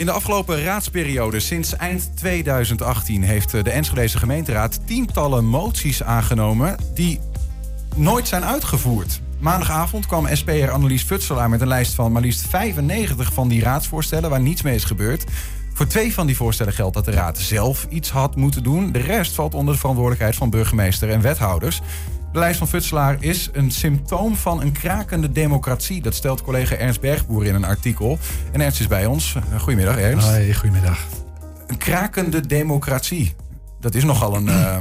In de afgelopen raadsperiode, sinds eind 2018, heeft de Enschedese gemeenteraad tientallen moties aangenomen die nooit zijn uitgevoerd. Maandagavond kwam SPR Annelies Futselaar met een lijst van maar liefst 95 van die raadsvoorstellen waar niets mee is gebeurd. Voor twee van die voorstellen geldt dat de raad zelf iets had moeten doen. De rest valt onder de verantwoordelijkheid van burgemeester en wethouders. De lijst van Futselaar is een symptoom van een krakende democratie. Dat stelt collega Ernst Bergboer in een artikel. En Ernst is bij ons. Goedemiddag, Ernst. Hoi, goedemiddag. Een krakende democratie. Dat is nogal een, uh,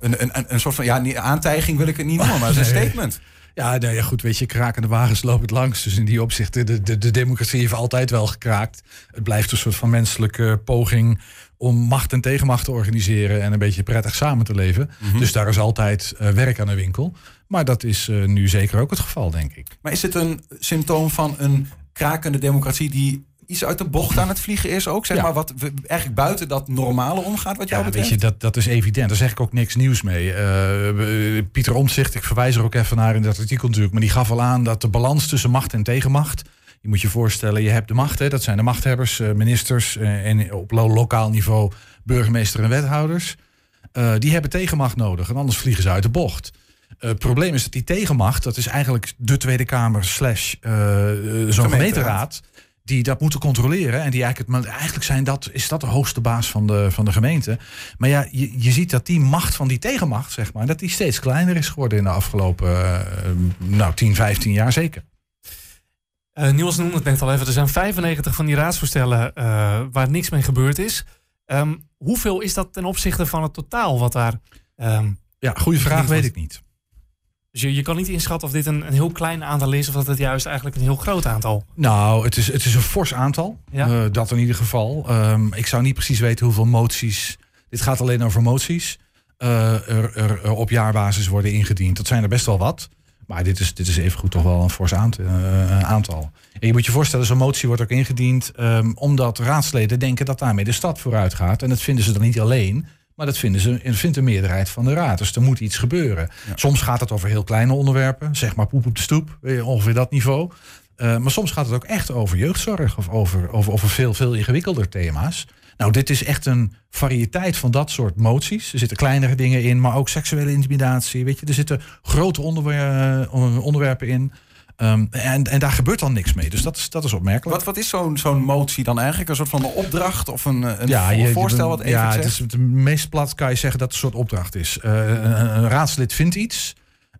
een, een, een, soort van... Ja, aantijging wil ik het niet noemen, maar het is een statement. Ja, nou ja, goed, weet je, krakende wagens lopen het langs. Dus in die opzicht, de, de, de democratie heeft altijd wel gekraakt. Het blijft een soort van menselijke poging om macht en tegenmacht te organiseren en een beetje prettig samen te leven. Mhm. Dus daar is altijd uh, werk aan de winkel. Maar dat is uh, nu zeker ook het geval, denk ik. Maar is het een symptoom van een krakende democratie die iets uit de bocht aan het vliegen is ook? Zeg maar wat eigenlijk buiten dat normale omgaat wat jou ja, betreft? Weet je, dat, dat is evident. Daar zeg ik ook niks nieuws mee. Uh, Pieter Omtzigt, ik verwijs er ook even naar in dat artikel natuurlijk, maar die gaf al aan dat de balans tussen macht en tegenmacht je moet je voorstellen, je hebt de macht, hè, dat zijn de machthebbers, eh, ministers en op lokaal niveau burgemeester en wethouders. Uh, die hebben tegenmacht nodig en anders vliegen ze uit de bocht. het probleem is dat die tegenmacht, dat is eigenlijk de Tweede Kamer slash zo'n gemeenteraad, die dat moeten controleren. En die eigenlijk, eigenlijk zijn dat, is dat de hoogste baas van de, van de gemeente. Maar ja, je, je ziet dat die macht van die tegenmacht, zeg maar, dat die steeds kleiner is geworden in de afgelopen nou, 10, 15 jaar zeker. Uh, Niels noemde het net al even. Er zijn 95 van die raadsvoorstellen uh, waar niks mee gebeurd is. Um, hoeveel is dat ten opzichte van het totaal wat daar. Um, ja, goede vraag, weet ik niet. Dus je, je kan niet inschatten of dit een, een, heel klein aantal is of dat het juist eigenlijk een heel groot aantal. Nou, het is, het is een fors aantal. Ja. Uh, dat in ieder geval. Um, ik zou niet precies weten hoeveel moties. Dit gaat alleen over moties. Er, er, er, op jaarbasis worden ingediend. Dat zijn er best wel wat. Maar dit is, dit is evengoed toch wel een fors uh, aantal. En je moet je voorstellen, zo'n motie wordt ook ingediend um, omdat raadsleden denken dat daarmee de stad vooruit gaat. En dat vinden ze dan niet alleen, maar dat vinden ze, vindt de meerderheid van de raad. Dus er moet iets gebeuren. Soms gaat het over heel kleine onderwerpen, zeg maar poep op de stoep, ongeveer dat niveau. Uh, maar soms gaat het ook echt over jeugdzorg of over, over, over veel, veel ingewikkelder thema's. Nou, dit is echt een variëteit van dat soort moties. Er zitten kleinere dingen in, maar ook seksuele intimidatie. Weet je, er zitten grote eh, onderwerpen in. Um, en, en daar gebeurt dan niks mee. Dus dat is, dat is opmerkelijk. Wat, wat is zo'n zo'n motie dan eigenlijk? Een soort van een opdracht of een, een ja, je, voorstel wat even Ja, het is het meest plat kan je zeggen dat het een soort opdracht is. Uh, een, een, raadslid vindt iets.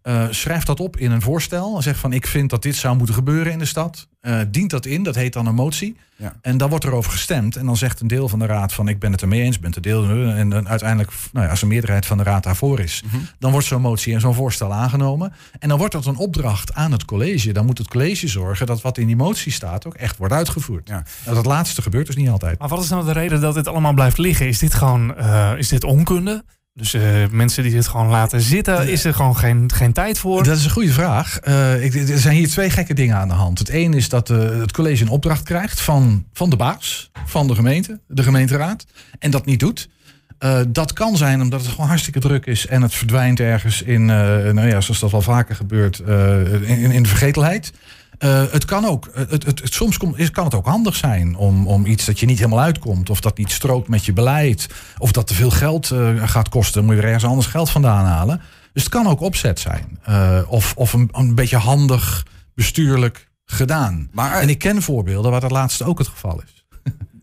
Uh, schrijf dat op in een voorstel. En zeg van ik vind dat dit zou moeten gebeuren in de stad. Uh, dient dat in, dat heet dan een motie. Ja. En dan wordt er over gestemd. En dan zegt een deel van de raad van ik ben het ermee eens, ben het deel. En dan uiteindelijk, nou ja, als een meerderheid van de raad daarvoor is, mm -hmm. dan wordt zo'n motie en zo'n voorstel aangenomen. En dan wordt dat een opdracht aan het college. Dan moet het college zorgen dat wat in die motie staat ook echt wordt uitgevoerd. Ja. Nou, dat laatste gebeurt dus niet altijd. Maar wat is nou de reden dat dit allemaal blijft liggen? Is dit gewoon uh, is dit onkunde? Dus uh, mensen die dit gewoon laten zitten, is er gewoon geen, geen tijd voor? Dat is een goede vraag. Uh, ik, er zijn hier twee gekke dingen aan de hand. Het ene is dat uh, het college een opdracht krijgt van, van de baas, van de gemeente, de gemeenteraad, en dat niet doet. dat kan zijn omdat het gewoon hartstikke druk is en het verdwijnt ergens in, nou ja, zoals dat wel vaker gebeurt, in, in de vergetelheid. Uh, het kan ook, het, het, het, soms kom, kan het ook handig zijn om, om iets dat je niet helemaal uitkomt, of dat niet strookt met je beleid, of dat te veel geld uh, gaat kosten, moet je er ergens anders geld vandaan halen. Dus het kan ook opzet zijn, uh, of, of een, een beetje handig bestuurlijk gedaan. Maar, en ik ken voorbeelden waar dat laatste ook het geval is.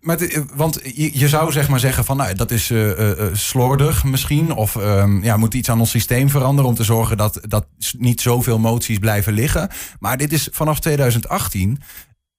Maar want je, zou zeg maar zeggen van nou, dat is uh, uh, slordig misschien. Of um, ja, moet iets aan ons systeem veranderen om te zorgen dat, dat niet zoveel moties blijven liggen. Maar dit is vanaf 2018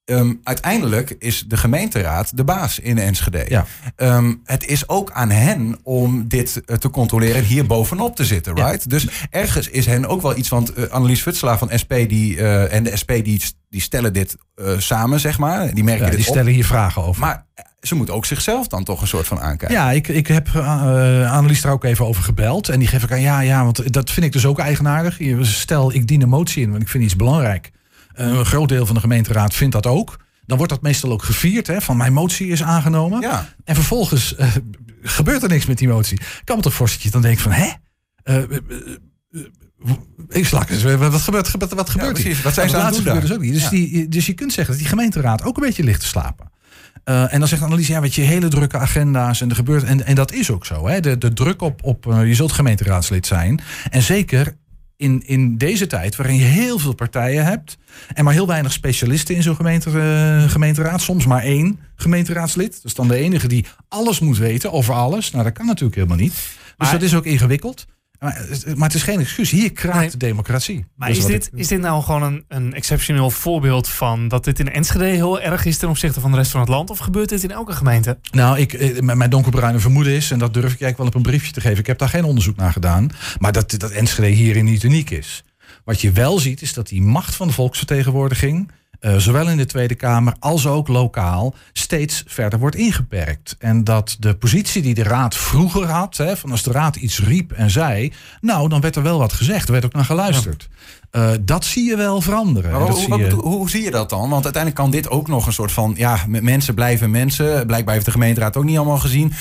Um, uiteindelijk is de gemeenteraad de baas in Enschede. Ja. Um, het is ook aan hen om dit te controleren en hier bovenop te zitten, right? Dus ergens is hen ook wel iets, want uh, Annelies Futselaar van SP die, uh, en de SP die, die stellen dit uh, samen, zeg maar. Die merken ja, dit Die stellen hier vragen over. Maar ze moet ook zichzelf dan toch een soort van aankijken. Ja, ik, ik heb Annelies daar ook even over gebeld. En die geef ik aan, ja, ja, want dat vind ik dus ook eigenaardig. Stel, ik dien een motie in, want ik vind iets belangrijk. Uh, een groot deel van de gemeenteraad vindt dat ook. Dan wordt dat meestal ook gevierd, hè, van mijn motie is aangenomen. Ja. En vervolgens uh, gebeurt er niks met die motie. Kan me toch voorstellen dat je dan denkt van, hè? Uh, ik slak eens, wat gebeurt, wat, wat gebeurt ja, Wat zijn ze aan het doen dus, ook niet. Dus, ja. die, dus je kunt zeggen dat die gemeenteraad ook een beetje ligt te slapen. en dan zegt Annelies, ja, weet je, hele drukke agenda's en er gebeurt. En, en dat is ook zo. Hè? De, de druk op, op je zult gemeenteraadslid zijn. En zeker in, in deze tijd, waarin je heel veel partijen hebt. en maar heel weinig specialisten in zo'n gemeente, gemeenteraad. Soms maar één gemeenteraadslid. Dus dan de enige die alles moet weten over alles. Nou, dat kan natuurlijk helemaal niet. Dus dat is ook ingewikkeld. Maar, maar, het is geen excuus. Hier kraakt de democratie. Maar is, dit, is dit nou gewoon een, een exceptioneel voorbeeld van dat dit in Enschede heel erg is ten opzichte van de rest van het land? Of gebeurt dit in elke gemeente? Nou, ik, eh, mijn donkerbruine vermoeden is, en dat durf ik eigenlijk wel op een briefje te geven. Ik heb daar geen onderzoek naar gedaan. Maar dat, dat Enschede hierin niet uniek is. Wat je wel ziet, is dat die macht van de volksvertegenwoordiging uh, zowel in de Tweede Kamer als ook lokaal, steeds verder wordt ingeperkt. En dat de positie die de Raad vroeger had, hè, van als de Raad iets riep en zei, nou, dan werd er wel wat gezegd, er werd ook naar geluisterd. Uh, dat zie je wel veranderen. hoe, zie je... hoe, zie je dat dan? Want uiteindelijk kan dit ook nog een soort van... ja, mensen blijven mensen. Blijkbaar heeft de gemeenteraad ook niet allemaal gezien.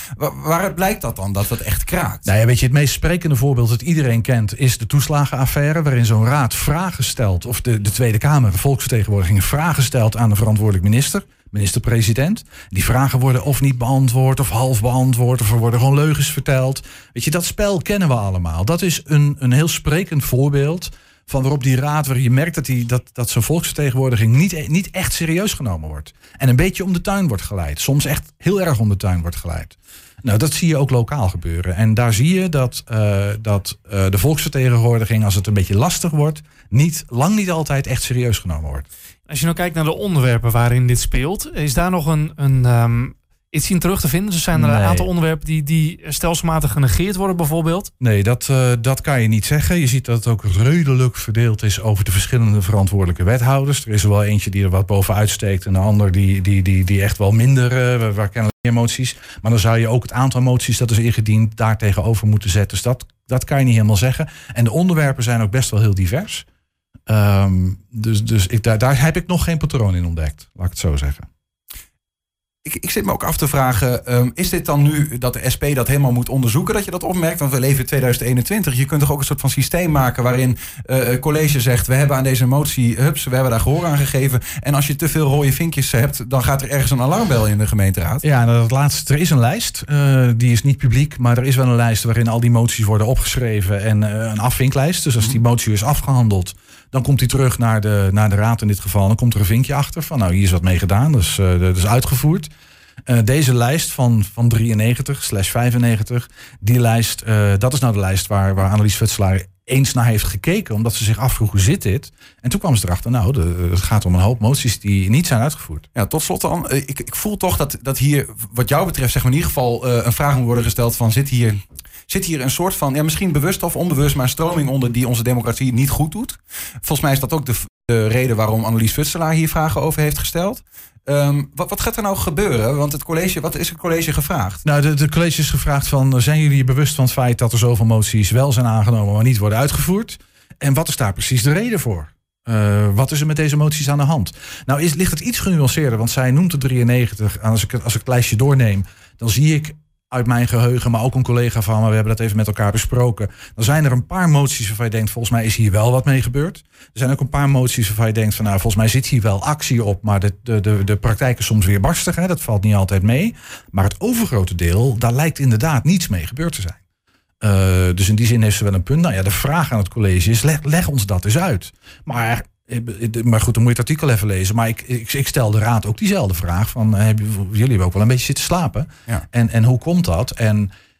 Waar, blijkt dat dan, dat dat echt kraakt? Nou ja, weet je, het meest sprekende voorbeeld dat iedereen kent... is de toeslagenaffaire, waarin zo'n raad vragen stelt... of de, de Tweede Kamer, de volksvertegenwoordiging... vragen stelt aan de verantwoordelijk minister minister-president. Die vragen worden of niet beantwoord of half beantwoord of er worden gewoon leugens verteld. Weet je, dat spel kennen we allemaal. Dat is een, een heel sprekend voorbeeld van waarop die raad, waar je merkt dat, die, dat, dat zijn volksvertegenwoordiging niet, niet echt serieus genomen wordt. En een beetje om de tuin wordt geleid. Soms echt heel erg om de tuin wordt geleid. Nou, dat zie je ook lokaal gebeuren. En daar zie je dat, uh, dat uh, de volksvertegenwoordiging, als het een beetje lastig wordt, niet, lang niet altijd echt serieus genomen wordt. Als je nou kijkt naar de onderwerpen waarin dit speelt, is daar nog een, een um, iets in terug te vinden? Dus zijn er een aantal onderwerpen die, die stelselmatig genegeerd worden bijvoorbeeld? Nee, dat, uh, dat kan je niet zeggen. Je ziet dat het ook redelijk verdeeld is over de verschillende verantwoordelijke wethouders. Er is er wel eentje die er wat bovenuit steekt en de ander die, die, die, die echt wel minder, uh, waar kennelijk meer moties. Maar dan zou je ook het aantal moties dat is ingediend daar tegenover moeten zetten. Dus dat, dat kan je niet helemaal zeggen. En de onderwerpen zijn ook best wel heel divers. Um, dus dus ik, daar, daar heb ik nog geen patroon in ontdekt, laat ik het zo zeggen ik, ik zit me ook af te vragen, um, is dit dan nu dat de SP dat helemaal moet onderzoeken, dat je dat opmerkt? Want we leven in 2021. Je kunt toch ook een soort van systeem maken waarin uh, het college zegt, we hebben aan deze motie, hups, we hebben daar gehoor aan gegeven. En als je te veel rode vinkjes hebt, dan gaat er ergens een alarmbel in de gemeenteraad. Ja, nou, dat laatste, er is een lijst, uh, die is niet publiek, maar er is wel een lijst waarin al die moties worden opgeschreven en uh, een afvinklijst. Dus als die motie is afgehandeld, dan komt hij terug naar de, naar de raad in dit geval. Dan komt er een vinkje achter van, nou, hier is wat mee gedaan, dus uh, dat is uitgevoerd. Uh, deze lijst van, van 93 slash 95, die lijst, uh, dat is nou de lijst waar, waar Annelies Futselaar eens naar heeft gekeken, omdat ze zich afvroeg hoe zit dit. En toen kwam ze erachter, nou, de, het gaat om een hoop moties die niet zijn uitgevoerd. Ja, tot slot dan, ik, ik voel toch dat, dat hier, wat jou betreft, zeg maar in ieder geval een vraag moet worden gesteld van, zit hier zit hier een soort van, ja, misschien bewust of onbewust, maar stroming onder die onze democratie niet goed doet. Volgens mij is dat ook de, de reden waarom Annelies Futselaar hier vragen over heeft gesteld. Um, wat, wat, gaat er nou gebeuren? Want het college, wat is het college gevraagd? Nou, de, de college is gevraagd van, zijn jullie bewust van het feit dat er zoveel moties wel zijn aangenomen, maar niet worden uitgevoerd? En wat is daar precies de reden voor? Uh, wat is er met deze moties aan de hand? Nou, is, ligt het iets genuanceerder, want zij noemt de 93. Als ik, als ik het lijstje doorneem, dan zie ik uit mijn geheugen, maar ook een collega van me, we hebben dat even met elkaar besproken. Dan zijn er een paar moties waarvan je denkt, volgens mij is hier wel wat mee gebeurd. Er zijn ook een paar moties waarvan je denkt van nou, volgens mij zit hier wel actie op, maar de, de, de, de praktijk is soms weer barstig, hè? dat valt niet altijd mee. Maar het overgrote deel, daar lijkt inderdaad niets mee gebeurd te zijn. Uh, dus in die zin heeft ze wel een punt. Nou ja, de vraag aan het college is, leg, leg ons dat eens uit. Maar maar goed, dan moet je het artikel even lezen. Maar ik, ik, ik stel de raad ook diezelfde vraag. Van, uh, hebben, jullie hebben ook wel een beetje zitten slapen. Ja. En, en hoe komt dat? En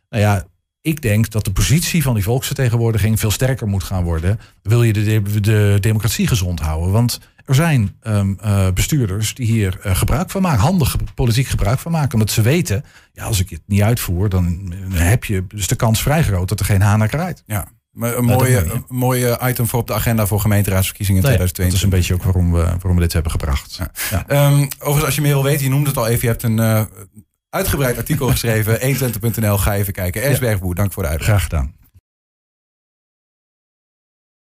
nou ja, ik denk dat de positie van die volksvertegenwoordiging veel sterker moet gaan worden. Wil je de, de, de democratie gezond houden? Want er zijn um, uh, bestuurders die hier uh, gebruik van maken, handig politiek gebruik van maken. Omdat ze weten, ja, als ik het niet uitvoer, dan heb je dus de kans vrij groot dat er geen haan naar krijgt. Ja, maar een mooie, een mooie item voor op de agenda voor gemeenteraadsverkiezingen in nee, 2022. Dat is een beetje ook waarom we, waarom we dit hebben gebracht. Ja. Um, overigens, als je meer wil weten, je noemde het al even, je hebt een uh, uitgebreid artikel geschreven, 120.nl, ga even kijken. Ersbergboer, dank voor de uitleg. Graag gedaan.